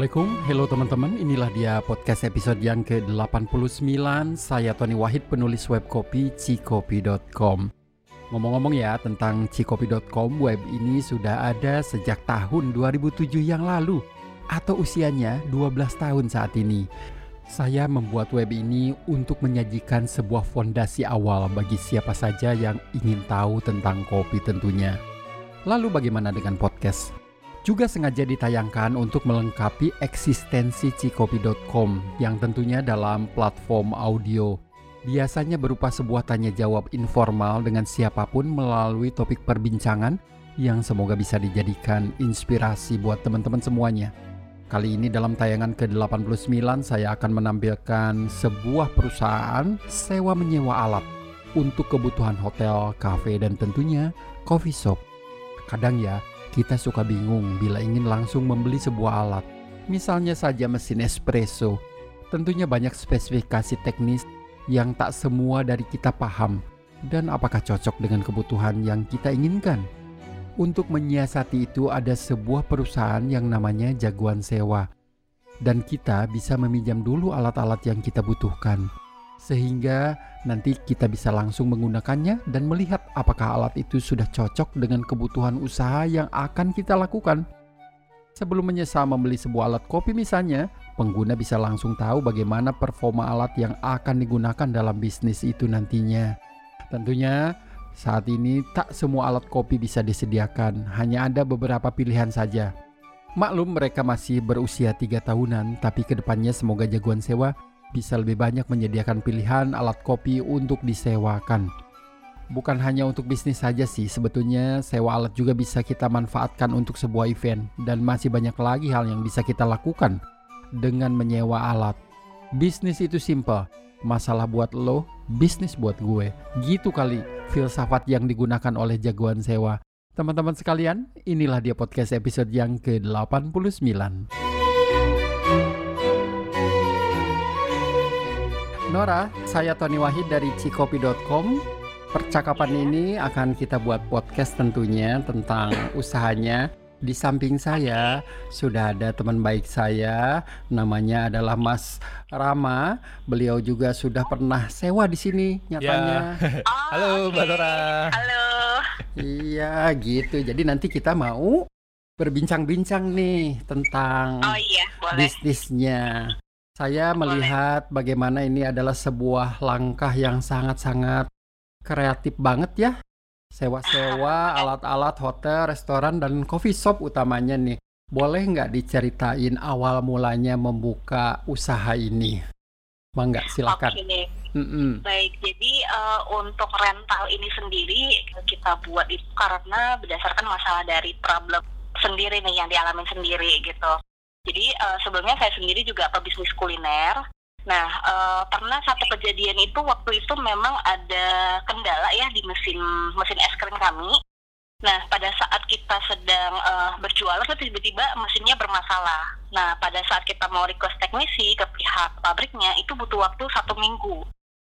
Assalamualaikum, hello teman-teman, inilah dia podcast episode yang ke-89. Saya Tony Wahid, penulis web kopi cikopi.com Ngomong-ngomong ya tentang cikopi.com, web ini sudah ada sejak tahun 2007 yang lalu Atau usianya 12 tahun saat ini. Saya membuat web ini untuk menyajikan sebuah fondasi awal bagi siapa saja yang ingin tahu tentang kopi tentunya. Lalu bagaimana dengan podcast? Juga sengaja ditayangkan untuk melengkapi eksistensi cikopi.com yang tentunya dalam platform audio. Biasanya berupa sebuah tanya jawab informal dengan siapa pun melalui topik perbincangan yang semoga bisa dijadikan inspirasi buat teman-teman semuanya. Kali ini dalam tayangan ke-89 saya akan menampilkan sebuah perusahaan sewa menyewa alat untuk kebutuhan hotel, kafe, dan tentunya coffee shop. Kadang ya, kita suka bingung bila ingin langsung membeli sebuah alat. Misalnya saja mesin espresso. Tentunya banyak spesifikasi teknis yang tak semua dari kita paham dan apakah cocok dengan kebutuhan yang kita inginkan. Untuk menyiasati itu ada sebuah perusahaan yang namanya Jagoan Sewa. Dan kita bisa meminjam dulu alat-alat yang kita butuhkan sehingga nanti kita bisa langsung menggunakannya dan melihat apakah alat itu sudah cocok dengan kebutuhan usaha yang akan kita lakukan. Sebelum menyesal membeli sebuah alat kopi misalnya, pengguna bisa langsung tahu bagaimana performa alat yang akan digunakan dalam bisnis itu nantinya. Tentunya saat ini tak semua alat kopi bisa disediakan, hanya ada beberapa pilihan saja. Maklum mereka masih berusia tiga tahunan, tapi ke depannya semoga jagoan sewa bisa lebih banyak menyediakan pilihan alat kopi untuk disewakan. Bukan hanya untuk bisnis saja sih, sebetulnya sewa alat juga bisa kita manfaatkan untuk sebuah event dan masih banyak lagi hal yang bisa kita lakukan dengan menyewa alat. Bisnis itu simple, masalah buat lo, bisnis buat gue. Gitu kali filsafat yang digunakan oleh jagoan sewa. Teman-teman sekalian, inilah dia podcast episode yang ke-89. Nora, saya Tony Wahid dari cikopi.com. Percakapan ini akan kita buat podcast tentunya tentang usahanya. Di samping saya sudah ada teman baik saya, namanya adalah Mas Rama. Beliau juga sudah pernah sewa di sini nyatanya. Ya. Oh, Halo okay. Mbak Nora. Halo. Iya gitu. Jadi nanti kita mau berbincang-bincang nih tentang oh, iya, boleh. bisnisnya. Saya melihat bagaimana ini adalah sebuah langkah yang sangat-sangat kreatif banget ya. Sewa-sewa alat-alat hotel, restoran, dan coffee shop utamanya nih. Boleh nggak diceritain awal mulanya membuka usaha ini? Mangga, silakan. Oke, mm -mm. baik. Jadi uh, untuk rental ini sendiri kita buat itu karena berdasarkan masalah dari problem sendiri nih yang dialami sendiri gitu. Jadi uh, sebelumnya saya sendiri juga pebisnis kuliner. Nah, uh, pernah satu kejadian itu waktu itu memang ada kendala ya di mesin mesin es krim kami. Nah, pada saat kita sedang uh, berjualan, tiba-tiba mesinnya bermasalah. Nah, pada saat kita mau request teknisi ke pihak pabriknya, itu butuh waktu satu minggu.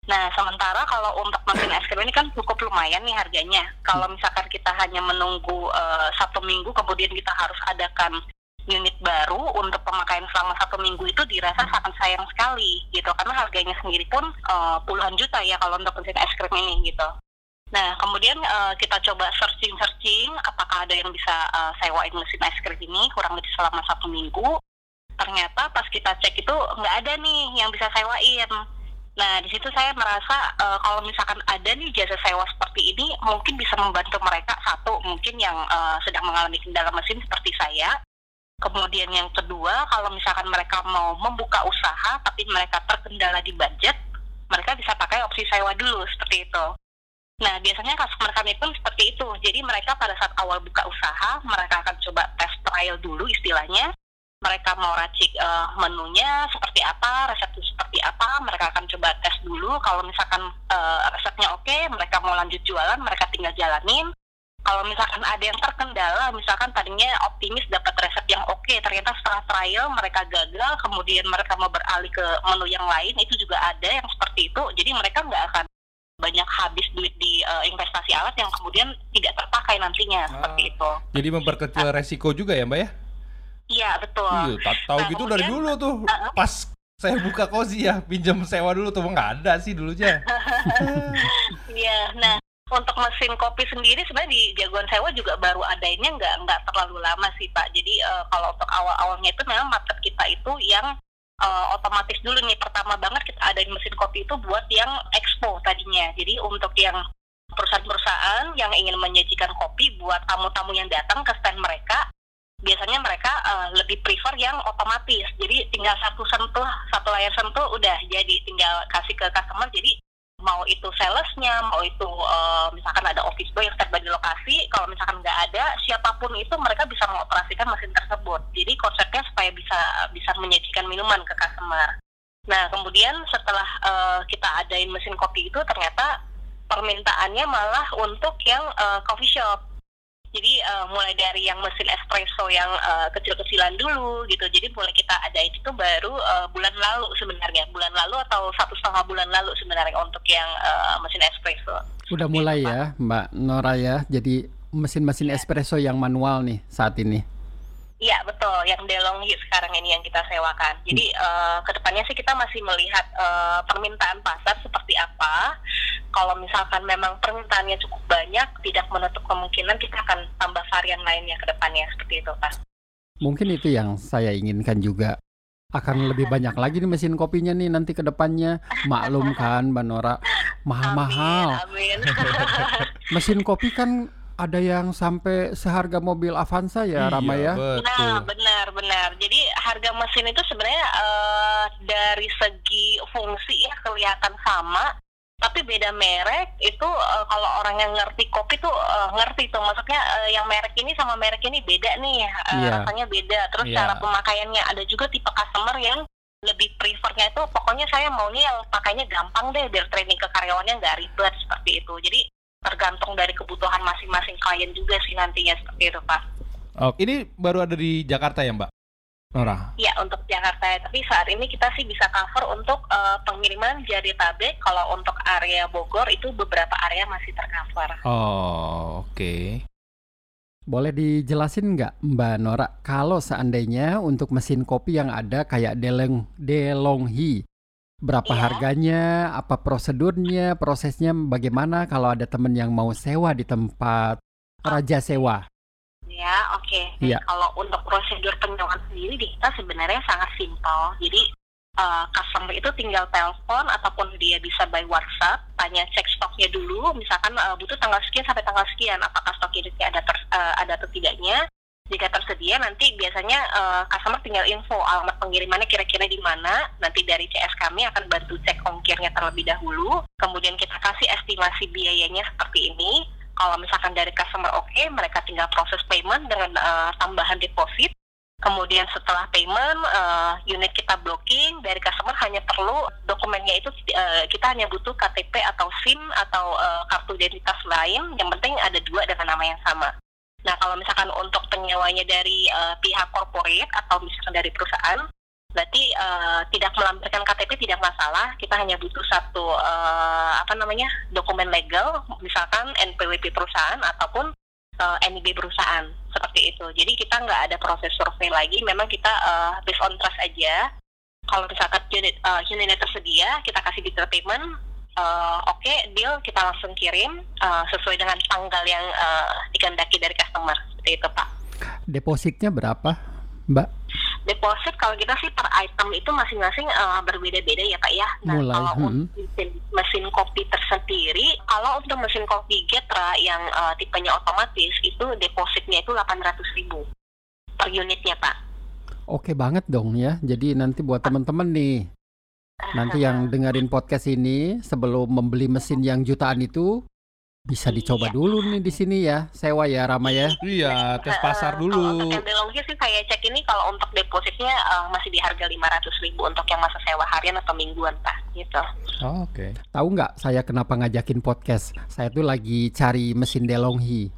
Nah, sementara kalau untuk mesin es krim ini kan cukup lumayan nih harganya. Kalau misalkan kita hanya menunggu uh, satu minggu, kemudian kita harus adakan unit baru untuk pemakaian selama satu minggu itu dirasa sangat sayang sekali gitu karena harganya sendiri pun uh, puluhan juta ya kalau untuk mesin es krim ini gitu. Nah kemudian uh, kita coba searching searching apakah ada yang bisa uh, sewain mesin es krim ini kurang lebih selama satu minggu. Ternyata pas kita cek itu nggak ada nih yang bisa sewain. Nah, di situ saya merasa uh, kalau misalkan ada nih jasa sewa seperti ini, mungkin bisa membantu mereka satu mungkin yang uh, sedang mengalami kendala mesin seperti saya, Kemudian yang kedua, kalau misalkan mereka mau membuka usaha tapi mereka terkendala di budget, mereka bisa pakai opsi sewa dulu seperti itu. Nah, biasanya customer kami pun seperti itu. Jadi mereka pada saat awal buka usaha, mereka akan coba test trial dulu istilahnya. Mereka mau racik uh, menunya seperti apa, resepnya seperti apa, mereka akan coba tes dulu. Kalau misalkan uh, resepnya oke, mereka mau lanjut jualan, mereka tinggal jalanin kalau misalkan ada yang terkendala, misalkan tadinya optimis dapat resep yang oke, okay, ternyata setelah trial mereka gagal, kemudian mereka mau beralih ke menu yang lain, itu juga ada yang seperti itu. Jadi mereka nggak akan banyak habis duit di uh, investasi alat yang kemudian tidak terpakai nantinya ah, seperti itu. Jadi memperkecil resiko juga ya, Mbak ya? Iya betul. Iya, tahu Nah, gitu dari kemudian- dulu tuh. Uh-uh. Pas saya buka kozi ya, pinjam sewa dulu tuh nggak ada sih dulunya. Iya, nah untuk mesin kopi sendiri sebenarnya di Jagoan Sewa juga baru adanya nggak nggak terlalu lama sih Pak. Jadi eh, kalau untuk awal-awalnya itu memang market kita itu yang eh, otomatis dulu nih pertama banget kita adain mesin kopi itu buat yang expo tadinya. Jadi untuk yang perusahaan-perusahaan yang ingin menyajikan kopi buat tamu-tamu yang datang ke stand mereka, biasanya mereka eh, lebih prefer yang otomatis. Jadi tinggal satu sentuh, satu layar sentuh udah jadi tinggal kasih ke customer. Jadi mau itu salesnya, mau itu eh, misalkan ada office boy yang standby di lokasi, kalau misalkan nggak ada, siapa pun itu mereka bisa mengoperasikan mesin tersebut. Jadi konsepnya supaya bisa bisa menyajikan minuman ke customer. Nah kemudian setelah eh, kita adain mesin kopi itu ternyata permintaannya malah untuk yang eh, coffee shop. Jadi eh, mulai dari yang mesin espresso yang eh, kecil-kecilan dulu gitu. Jadi mulai kita ada itu baru eh, bulan lalu sebenarnya, bulan lalu atau satu setengah bulan lalu sebenarnya untuk yang eh, mesin espresso. Udah mulai ya Mbak Nora ya. Jadi mesin-mesin espresso yang manual nih saat ini. Iya betul, yang DeLonghi sekarang ini yang kita sewakan. Jadi eh, ke depannya sih kita masih melihat eh, permintaan pasar seperti apa. Kalau misalkan memang permintaannya cukup banyak, tidak menutup kemungkinan kita akan tambah varian lainnya ke depannya seperti itu, Pak. Mungkin itu yang saya inginkan juga. Akan lebih banyak lagi nih mesin kopinya nih nanti ke depannya. Maklum kan Mbak Nora, mahal-mahal. Mesin kopi kan ada yang sampai seharga mobil Avanza ya Rama ya. Betul. Nah, benar, benar. Jadi harga mesin itu sebenarnya eh, dari segi fungsi ya kelihatan sama, tapi beda merek itu eh, kalau orang yang ngerti kopi tuh eh, ngerti tuh. Maksudnya eh, yang merek ini sama merek ini beda nih, eh, Iya. rasanya beda. Terus Iya. cara pemakaiannya ada juga tipe customer yang lebih prefernya itu pokoknya saya maunya yang pakainya gampang deh biar training ke karyawannya nggak ribet seperti itu. Jadi tergantung dari kebutuhan masing-masing klien juga sih nantinya seperti itu Pak. Oh, ini baru ada di Jakarta ya, Mbak? Nora. Ya untuk Jakarta, tapi saat ini kita sih bisa cover untuk eh, pengiriman Jabodetabek. Kalau untuk area Bogor itu beberapa area masih tercover. Oh, oke. Boleh dijelasin nggak Mbak Nora kalau seandainya untuk mesin kopi yang ada kayak Deleng Delonghi berapa Iya. harganya, apa prosedurnya, prosesnya bagaimana kalau ada temen yang mau sewa di tempat Raja Sewa. Ya, oke. Iya. Kalau untuk prosedur penyewaan sendiri di kita sebenarnya sangat simpel. Jadi eh, customer itu tinggal telepon ataupun dia bisa by WhatsApp, tanya cek stoknya dulu. Misalkan eh, butuh tanggal sekian sampai tanggal sekian, apakah stok ini ada ter- eh, ada atau tidaknya. Jika tersedia, nanti biasanya eh, customer tinggal info alamat pengirimannya kira-kira di mana. Nanti dari CS kami akan bantu cek ongkirnya terlebih dahulu. Kemudian kita kasih estimasi biayanya seperti ini. Kalau misalkan dari customer oke, mereka tinggal proses payment dengan eh, tambahan deposit. Kemudian setelah payment, eh, unit kita blocking dari customer hanya perlu dokumennya itu eh, kita hanya butuh KTP atau SIM atau eh, kartu identitas lain. Yang penting ada dua dengan nama yang sama. Nah, kalau misalkan untuk penyewanya dari eh, pihak corporate atau misalkan dari perusahaan, berarti eh, tidak melampirkan KTP tidak masalah. Kita hanya butuh satu eh, apa namanya dokumen legal, misalkan NPWP perusahaan ataupun NIB perusahaan seperti itu. Jadi kita nggak ada proses survei lagi. Memang kita eh, based on trust aja. Kalau misalkan unit eh, unitnya tersedia, kita kasih detail payment. Eh, Oke, deal kita langsung kirim eh, sesuai dengan tanggal yang eh, dikehendaki dari customer. Seperti itu, Pak. Depositnya berapa, Mbak? Deposit kalau kita sih per item itu masing-masing eh, berbeda-beda ya Pak ya. Nah Mulai, kalau hmm. mesin, mesin kopi tersendiri, kalau untuk mesin kopi Getra yang eh, tipenya otomatis itu depositnya itu 800 ribu per unitnya Pak. Oke banget dong ya. Jadi nanti buat teman-teman nih, nanti yang dengerin podcast ini sebelum membeli mesin yang jutaan itu bisa dicoba Iya. dulu nih di sini ya, sewa ya Rama ya. Iya, tes pasar Kalau untuk dulu. yang DeLonghi sih saya cek ini kalau untuk depositnya eh, masih di harga 500 ribu untuk yang masa sewa harian atau mingguan Pak. Gitu. Oh, oke. Tahu nggak saya kenapa ngajakin podcast? Saya tuh lagi cari mesin DeLonghi.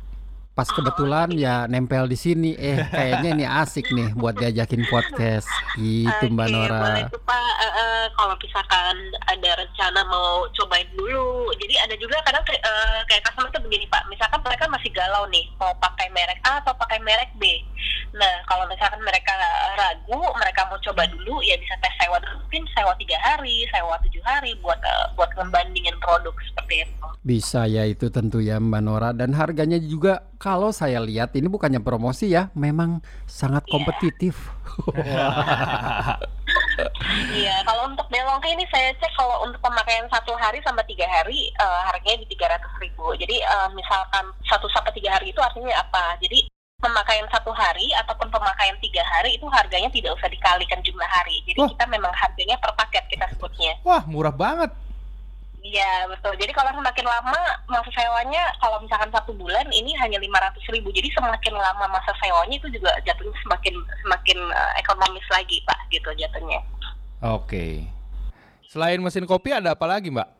Pas kebetulan ya nempel di sini, eh kayaknya ini asik nih buat diajakin podcast. Gitu Mbak Nora. boleh tuh Pak. Eh, kalau misalkan ada rencana mau cobain dulu, jadi ada juga kadang eh, kayak customer tuh begini Pak. Misalkan mereka masih galau nih, mau pakai merek A atau pakai merek B. Nah, kalau misalkan mereka ragu, mereka mau coba dulu, ya bisa tes sewa mungkin sewa tiga hari, sewa tujuh hari buat uh, buat membandingin produk seperti itu. Bisa ya itu tentu ya Mbak Nora dan harganya juga kalau saya lihat ini bukannya promosi ya, memang sangat Iya. kompetitif. Iya, kalau untuk belongke ini saya cek kalau untuk pemakaian satu hari sampai tiga hari eh, harganya di tiga ratus ribu. Jadi eh, misalkan satu sampai tiga hari itu artinya apa? Jadi pemakaian satu hari ataupun pemakaian tiga hari itu harganya tidak usah dikalikan jumlah hari. Jadi Wah. kita memang harganya per paket kita sebutnya. Wah, murah banget. Iya betul. Jadi kalau semakin lama masa sewanya kalau misalkan satu bulan ini hanya lima ratus ribu. Jadi semakin lama masa sewanya itu juga jatuhnya semakin semakin eh, ekonomis lagi pak gitu jatuhnya. Oke. Selain mesin kopi ada apa lagi, Mbak?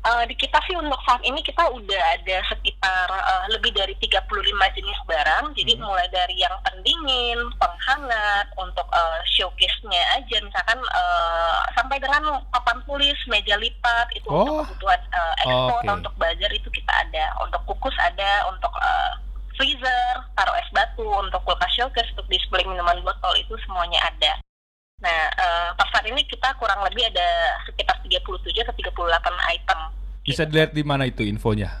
Eh, di kita sih untuk saat ini kita udah ada sekitar eh, lebih dari 35 jenis barang. Jadi Hmm. mulai dari yang pendingin, penghangat, untuk eh, showcase-nya aja misalkan eh, sampai dengan papan tulis, meja lipat itu Oh. untuk kebutuhan eh, ekspor, Oke. untuk bazar itu kita ada. Untuk kukus ada, untuk eh, freezer, taruh es batu, untuk kulkas showcase, untuk display minuman botol itu semuanya ada. Nah, eh, per saat ini kita kurang lebih ada sekitar 37 ke 38 item. Bisa dilihat di mana itu infonya?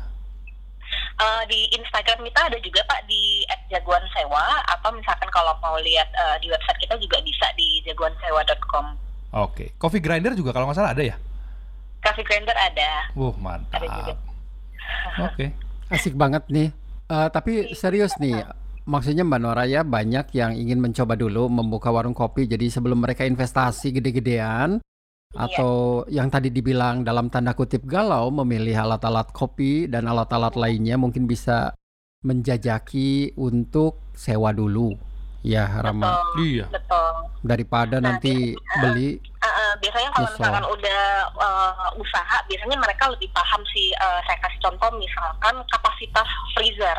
Eh, di Instagram kita ada juga Pak di @jagoan sewa atau misalkan kalau mau lihat eh, di website kita juga bisa di jagoansewa.com. Oke. Coffee grinder juga kalau nggak salah ada ya? Coffee grinder ada. Wuh, Ada juga. mantap. Oke. Asik banget nih. Eh, tapi serius nih, maksudnya Mbak Nora ya banyak yang ingin mencoba dulu membuka warung kopi. Jadi sebelum mereka investasi gede-gedean Iya. atau yang tadi dibilang dalam tanda kutip galau memilih alat-alat kopi dan alat-alat lainnya mungkin bisa menjajaki untuk sewa dulu. Ya Rama, Betul. Iya. Betul. daripada Nah, nanti beli Eh, eh, biasanya kalau Nyesel. misalkan udah eh, usaha, biasanya mereka lebih paham sih. eh, saya kasih contoh misalkan kapasitas freezer.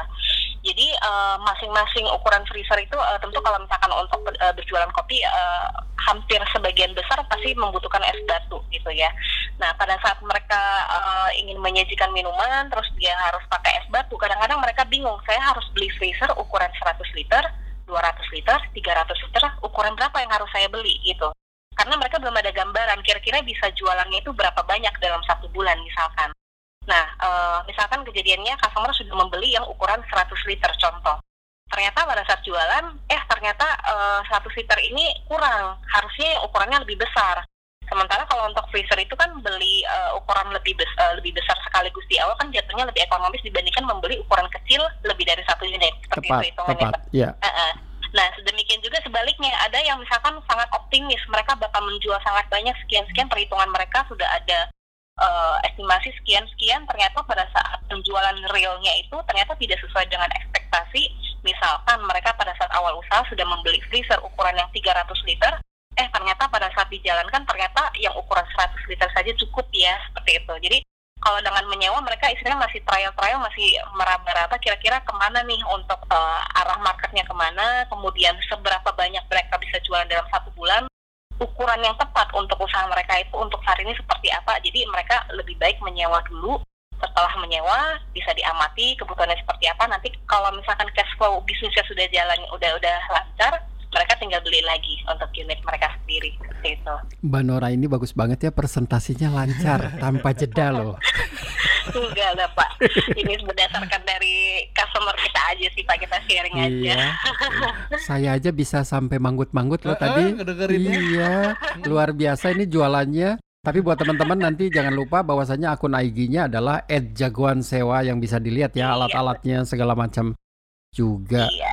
Jadi masing-masing ukuran freezer itu eh, tentu kalau misalkan untuk eh, berjualan kopi eh, hampir sebagian besar pasti membutuhkan es batu gitu ya. Nah pada saat mereka eh, ingin menyajikan minuman, terus dia harus pakai es batu, kadang-kadang mereka bingung. Saya harus beli freezer ukuran 100 liter, 200 liter, 300 liter, ukuran berapa yang harus saya beli gitu karena mereka belum ada gambaran kira-kira bisa jualannya itu berapa banyak dalam satu bulan misalkan. Nah, eh, misalkan kejadiannya customer sudah membeli yang ukuran 100 liter contoh. Ternyata pada saat jualan, eh ternyata eh, 100 liter ini kurang, harusnya ukurannya lebih besar. Sementara kalau untuk freezer itu kan beli eh, ukuran lebih bes- eh, lebih besar sekaligus di awal kan jatuhnya lebih ekonomis dibandingkan membeli ukuran kecil lebih dari satu unit. Seperti tepat, itu hitungannya. tepat. Ya, Heeh. Nah, sedemikian juga sebaliknya, ada yang misalkan sangat optimis, mereka bakal menjual sangat banyak sekian-sekian, perhitungan mereka sudah ada eh, estimasi sekian-sekian, ternyata pada saat penjualan realnya itu ternyata tidak sesuai dengan ekspektasi. Misalkan mereka pada saat awal usaha sudah membeli freezer ukuran yang 300 liter, eh ternyata pada saat dijalankan ternyata yang ukuran 100 liter saja cukup ya, seperti itu. Jadi kalau dengan menyewa mereka istilahnya masih trial-trial masih meraba-raba kira-kira ke mana nih untuk eh, arah marketnya ke mana kemudian seberapa banyak mereka bisa jualan dalam satu bulan ukuran yang tepat untuk usaha mereka itu untuk saat ini seperti apa jadi mereka lebih baik menyewa dulu setelah menyewa bisa diamati kebutuhannya seperti apa nanti kalau misalkan cash flow bisnisnya sudah jalan udah udah lancar mereka tinggal beli lagi untuk unit mereka sendiri seperti itu Mbak Nora ini bagus banget ya presentasinya lancar tanpa jeda loh. Enggak lah Pak, ini berdasarkan dari customer kita aja sih Pak, kita sharing aja. Iya. Saya aja bisa sampai manggut-manggut loh Eh, tadi. eh, ngedengerinnya. Iya, luar biasa ini jualannya. Tapi buat teman-teman nanti jangan lupa bahwasanya akun IG-nya adalah @jagoansewa yang bisa dilihat ya Iya. alat-alatnya segala macam juga. Iya.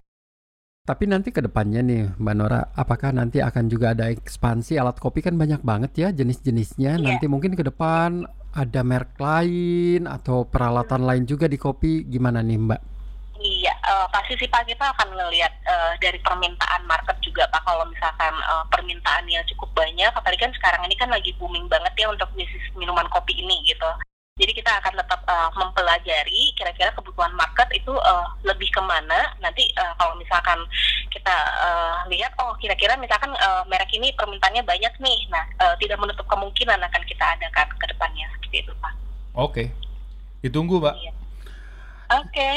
Tapi nanti ke depannya nih Mbak Nora, apakah nanti akan juga ada ekspansi alat kopi kan banyak banget ya jenis-jenisnya. Iya. Nanti mungkin ke depan ada merek lain atau peralatan lain juga di kopi gimana nih Mbak? Iya, eh, pasti sih Pak kita akan ngelihat eh, dari permintaan market juga Pak. Kalau misalkan eh, permintaan yang cukup banyak, apalagi kan sekarang ini kan lagi booming banget ya untuk bisnis minuman kopi ini gitu. Jadi kita akan tetap eh, mempelajari kira-kira kebutuhan market itu eh, lebih ke mana. Nanti eh, kalau misalkan kita eh, lihat, oh kira-kira misalkan eh, merek ini permintaannya banyak nih. Nah, eh, tidak menutup kemungkinan akan kita adakan ke depannya seperti itu Pak. Oke. Ditunggu, Mbak. Iya. Oke.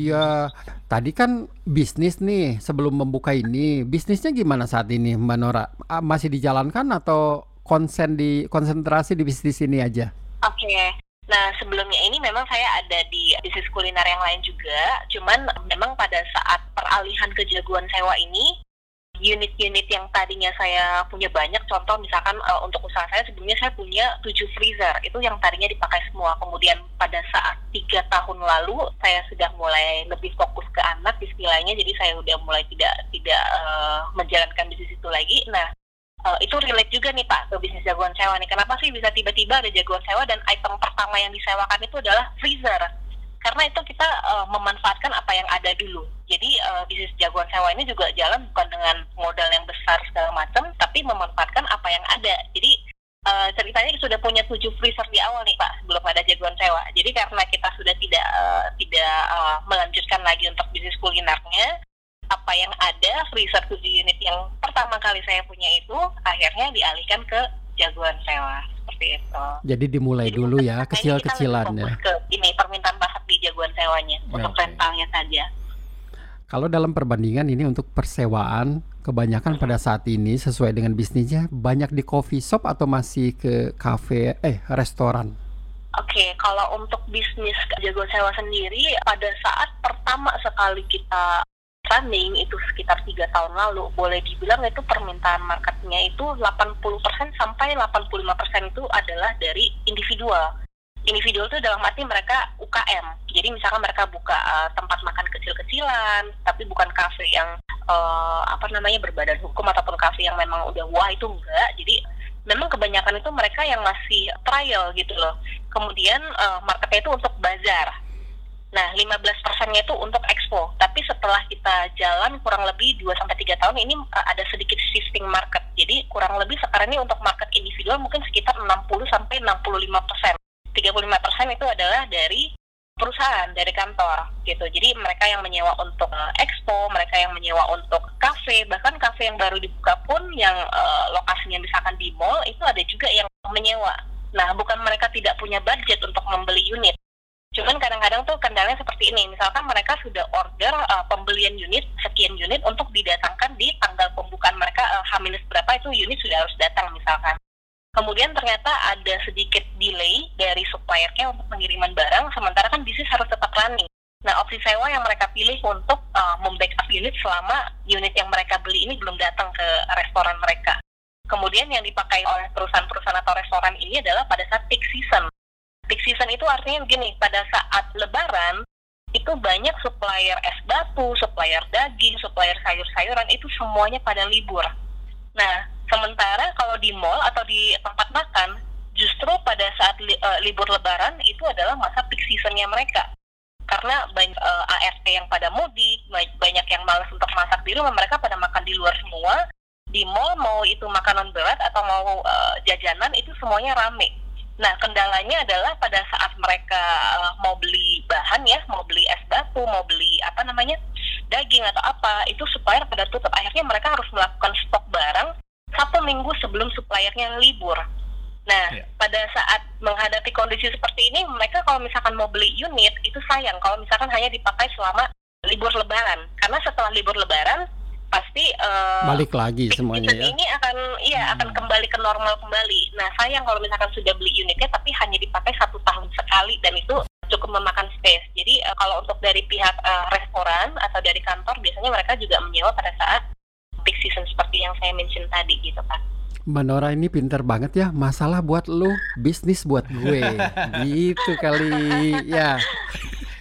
iya. Tadi kan bisnis nih sebelum membuka ini, bisnisnya gimana saat ini Mbak Nora? Masih dijalankan atau konsen di konsentrasi di bisnis ini aja? Oke. Nah, sebelumnya ini memang saya ada di bisnis kuliner yang lain juga. Cuman memang pada saat peralihan ke jagoan sewa ini, unit-unit yang tadinya saya punya banyak, contoh misalkan eh, untuk usaha saya sebelumnya saya punya 7 freezer, itu yang tadinya dipakai semua. Kemudian pada saat tiga tahun lalu saya sudah mulai lebih fokus ke anak istilahnya, jadi saya udah mulai tidak tidak eh, menjalankan bisnis itu lagi. Nah, eh, itu relate juga nih Pak ke bisnis jagoan sewa nih. Kenapa sih bisa tiba-tiba ada jagoan sewa dan item pertama yang disewakan itu adalah freezer? Karena itu kita eh, memanfaatkan apa yang ada dulu. Jadi eh, bisnis jagoan sewa ini juga jalan bukan dengan modal yang besar segala macam, tapi memanfaatkan apa yang ada. Jadi eh, ceritanya sudah punya tujuh freezer di awal nih Pak sebelum ada jagoan sewa. Jadi karena kita sudah tidak eh, tidak eh, melanjutkan lagi untuk bisnis kulinernya, apa yang ada freezer 7 unit yang pertama kali saya punya itu akhirnya dialihkan ke jagoan sewa seperti itu. Jadi dimulai Jadi dulu untuk ya, kecil-kecilan ya. Ke ini permintaan pasar di jagoan sewanya untuk Oke. rentalnya saja. Kalau dalam perbandingan ini untuk persewaan, kebanyakan pada saat ini sesuai dengan bisnisnya banyak di coffee shop atau masih ke kafe eh restoran? Oke, kalau untuk bisnis jagoan sewa sendiri pada saat pertama sekali kita running itu sekitar tiga tahun lalu boleh dibilang itu permintaan marketnya itu 80% sampai 85% itu adalah dari individual individual itu dalam arti mereka UKM. Jadi misalkan mereka buka uh, tempat makan kecil-kecilan, tapi bukan kafe yang uh, apa namanya berbadan hukum ataupun kafe yang memang udah wah itu enggak. Jadi memang kebanyakan itu mereka yang masih trial gitu loh. Kemudian uh, marketnya itu untuk bazar. Nah, 15 persennya itu untuk expo. Tapi setelah kita jalan kurang lebih 2 sampai 3 tahun ini uh, ada sedikit shifting market. Jadi kurang lebih sekarang ini untuk market individual mungkin sekitar 60 sampai 65 persen. 35 persen itu adalah dari perusahaan, dari kantor gitu. Jadi mereka yang menyewa untuk uh, expo, mereka yang menyewa untuk kafe, bahkan kafe yang baru dibuka pun yang uh, lokasinya misalkan di mall itu ada juga yang menyewa. Nah, bukan mereka tidak punya budget untuk membeli unit. Cuman kadang-kadang tuh kendalanya seperti ini. Misalkan mereka sudah order uh, pembelian unit, sekian unit untuk didatangkan di tanggal pembukaan mereka uh, H- berapa itu unit sudah harus datang misalkan. Kemudian ternyata ada sedikit delay dari suppliernya untuk pengiriman barang, sementara kan bisnis harus tetap running. Nah, opsi sewa yang mereka pilih untuk uh, membackup unit selama unit yang mereka beli ini belum datang ke restoran mereka. Kemudian yang dipakai oleh perusahaan-perusahaan atau restoran ini adalah pada saat peak season. Peak season itu artinya begini, pada saat lebaran itu banyak supplier es batu, supplier daging, supplier sayur-sayuran itu semuanya pada libur. Nah, sementara kalau di mall atau di tempat makan, justru pada saat li- eh, libur lebaran itu adalah masa peak seasonnya mereka. Karena banyak eh, ART yang pada mudik, ba- banyak yang malas untuk masak di rumah, mereka pada makan di luar semua. Di mall mau itu makanan berat atau mau eh, jajanan itu semuanya rame. Nah, kendalanya adalah pada saat mereka eh, mau beli bahan ya, mau beli es batu, mau beli apa namanya daging atau apa, itu supplier pada tutup. Akhirnya mereka harus melakukan stok barang satu minggu sebelum suppliernya libur. Nah, Iya. pada saat menghadapi kondisi seperti ini, mereka kalau misalkan mau beli unit itu sayang kalau misalkan hanya dipakai selama libur lebaran. Karena setelah libur lebaran pasti eh, Balik lagi semuanya ya. ini akan iya akan kembali ke normal kembali. Nah sayang kalau misalkan sudah beli unitnya tapi hanya dipakai satu tahun sekali dan itu cukup memakan space. Jadi eh, kalau untuk dari pihak eh, restoran atau dari kantor biasanya mereka juga menyewa pada saat peak season seperti yang saya mention tadi gitu kan. Mbak Nora ini pinter banget ya. Masalah buat lu, bisnis buat gue. gitu kali. Ya,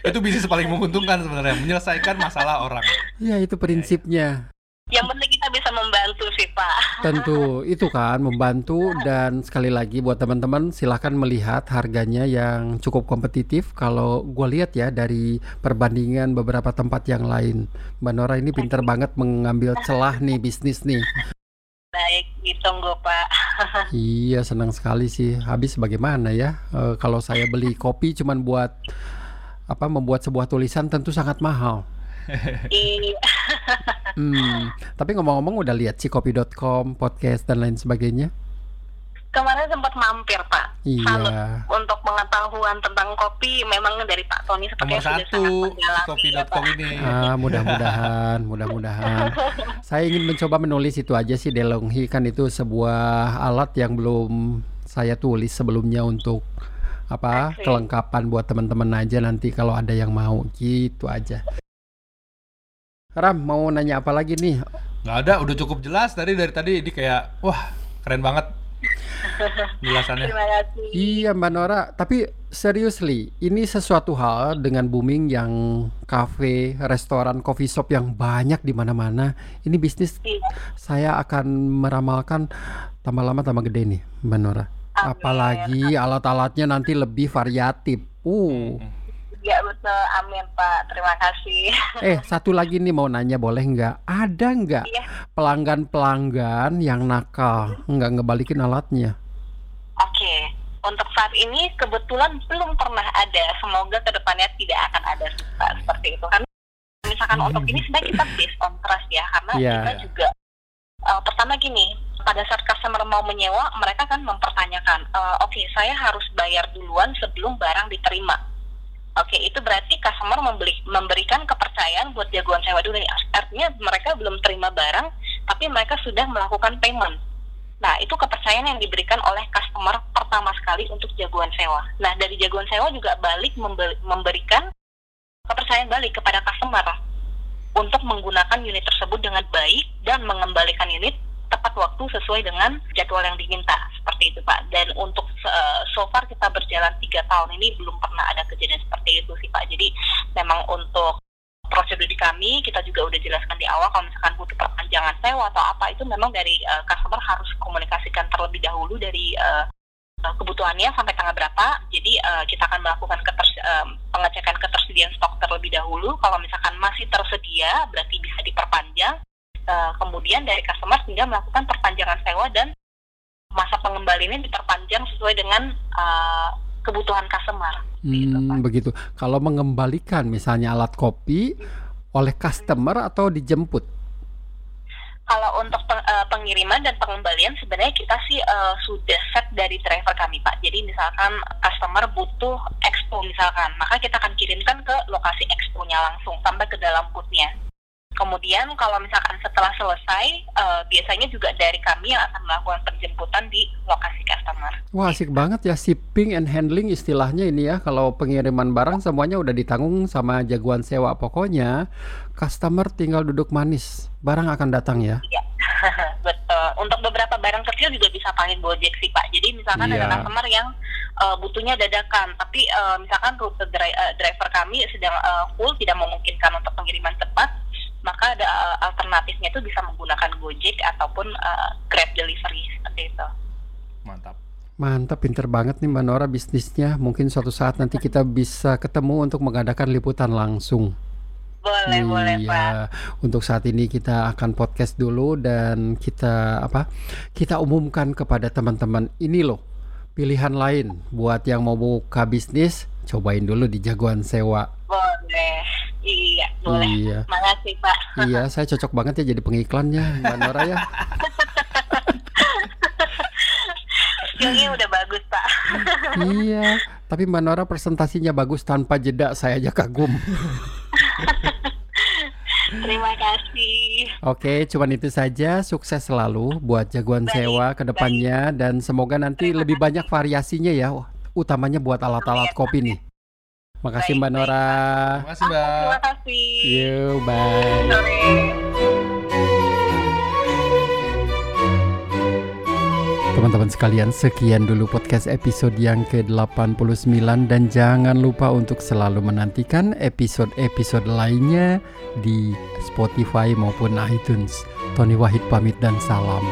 Itu bisnis paling menguntungkan sebenarnya, menyelesaikan masalah orang. ya itu prinsipnya. Yang penting kita bisa membantu sih Pak. Tentu itu kan membantu dan sekali lagi buat teman-teman silahkan melihat harganya yang cukup kompetitif. Kalau gue lihat ya dari perbandingan beberapa tempat yang lain, Mbak Nora ini pinter banget mengambil celah nih bisnis nih. Baik, ditunggu Pak. Iya senang sekali sih. Habis bagaimana ya? Eh, kalau saya beli kopi cuman buat apa membuat sebuah tulisan tentu sangat mahal. Iya. Hmm, tapi ngomong-ngomong udah lihat cikopi.com, podcast dan lain sebagainya? Kemarin sempat mampir Pak. Salut Iya. untuk pengetahuan tentang kopi memang dari Pak Tony Nomor sepertinya sudah satu sangat mendalam. Cikopi.com ini. Ah, mudah-mudahan, mudah-mudahan. Saya ingin mencoba menulis itu aja sih Delonghi kan itu sebuah alat yang belum saya tulis sebelumnya untuk apa kelengkapan buat teman-teman aja nanti kalau ada yang mau gitu aja. Ram mau nanya apa lagi nih? Nggak ada, udah cukup jelas tadi dari tadi ini kayak wah keren banget jelasannya. Terima kasih. Iya Mbak Nora, tapi seriously, ini sesuatu hal dengan booming yang cafe, restoran, coffee shop yang banyak di mana-mana. Ini bisnis Iya. saya akan meramalkan tambah lama tambah gede nih, Mbak Nora. Amin. Apalagi alat-alatnya nanti lebih variatif. Uh, Ya betul, amin Pak. Terima kasih. eh satu lagi nih mau nanya boleh nggak? Ada nggak Iya. pelanggan-pelanggan yang nakal nggak ngebalikin alatnya? Oke, untuk saat ini kebetulan belum pernah ada. Semoga ke depannya tidak akan ada Pak, seperti itu kan. Misalkan untuk ini sebenarnya kita based on trust ya, karena Iya. kita juga uh, pertama gini, pada saat customer mau menyewa, mereka kan mempertanyakan, uh, oke saya harus bayar duluan sebelum barang diterima. Oke, itu berarti customer membeli, memberikan kepercayaan buat jagoan sewa dulu. Artinya mereka belum terima barang, tapi mereka sudah melakukan payment. Nah, itu kepercayaan yang diberikan oleh customer pertama sekali untuk jagoan sewa. Nah, dari jagoan sewa juga balik membe- memberikan kepercayaan balik kepada customer untuk menggunakan unit tersebut dengan baik dan mengembalikan unit tepat waktu sesuai dengan jadwal yang diminta seperti itu Pak. Dan untuk uh, so far kita berjalan tiga tahun ini belum pernah ada kejadian seperti itu sih Pak. Jadi memang untuk prosedur di kami kita juga udah jelaskan di awal kalau misalkan butuh perpanjangan sewa atau apa itu memang dari uh, customer harus komunikasikan terlebih dahulu dari uh, uh, kebutuhannya sampai tanggal berapa. Jadi uh, kita akan melakukan keters- um, pengecekan ketersediaan stok terlebih dahulu. Kalau misalkan masih tersedia berarti bisa diperpanjang. Uh, kemudian dari customer tinggal melakukan perpanjangan sewa dan masa pengembaliannya diperpanjang sesuai dengan uh, kebutuhan customer. Gitu, Pak. Hmm, begitu. Kalau mengembalikan misalnya alat kopi oleh customer atau dijemput? Kalau untuk peng- eh, pengiriman dan pengembalian sebenarnya kita sih eh, sudah set dari driver kami Pak. Jadi misalkan customer butuh expo misalkan, maka kita akan kirimkan ke lokasi expo-nya langsung sampai ke dalam booth-nya. Kemudian kalau misalkan setelah selesai, eh, biasanya juga dari kami yang akan melakukan penjemputan di lokasi customer. Wah, asik banget ya shipping and handling istilahnya ini ya. Kalau pengiriman barang semuanya udah ditanggung sama jagoan sewa. Pokoknya customer tinggal duduk manis, barang akan datang ya. Betul. Untuk beberapa barang kecil juga bisa pakai Gojek sih Pak. Jadi misalkan Iya. ada customer yang uh, butuhnya dadakan, tapi uh, misalkan rute dri- uh, driver kami sedang uh, full tidak memungkinkan untuk pengiriman cepat, maka ada uh, alternatifnya itu bisa menggunakan Gojek ataupun uh, Grab delivery seperti itu. Mantap. Mantap, pinter banget nih Mbak Nora bisnisnya. Mungkin suatu saat nanti kita bisa ketemu untuk mengadakan liputan langsung. Boleh, boleh Pak. Iya, untuk saat ini kita akan podcast dulu dan kita apa? Kita umumkan kepada teman-teman ini loh pilihan lain buat yang mau buka bisnis, cobain dulu di jagoan sewa. Boleh. Iya, boleh. Iya. Makasih Pak. Iya, saya cocok banget ya jadi pengiklannya Mbak Nora ya. Skillnya udah bagus Pak. iya, tapi Mbak Nora presentasinya bagus tanpa jeda, saya aja kagum. Terima kasih. Oke, cuman itu saja. Sukses selalu buat jagoan Baik, sewa ke depannya dan semoga nanti Terima lebih banyak variasinya ya, utamanya buat alat-alat kopi nih. Makasih Baik, Mbak Nora. Terima kasih, Mbak. Terima kasih. Yuk, bye. Teman-teman sekalian, sekian dulu podcast episode yang ke-89 dan jangan lupa untuk selalu menantikan episode-episode lainnya di Spotify maupun iTunes. Tony Wahid pamit dan salam.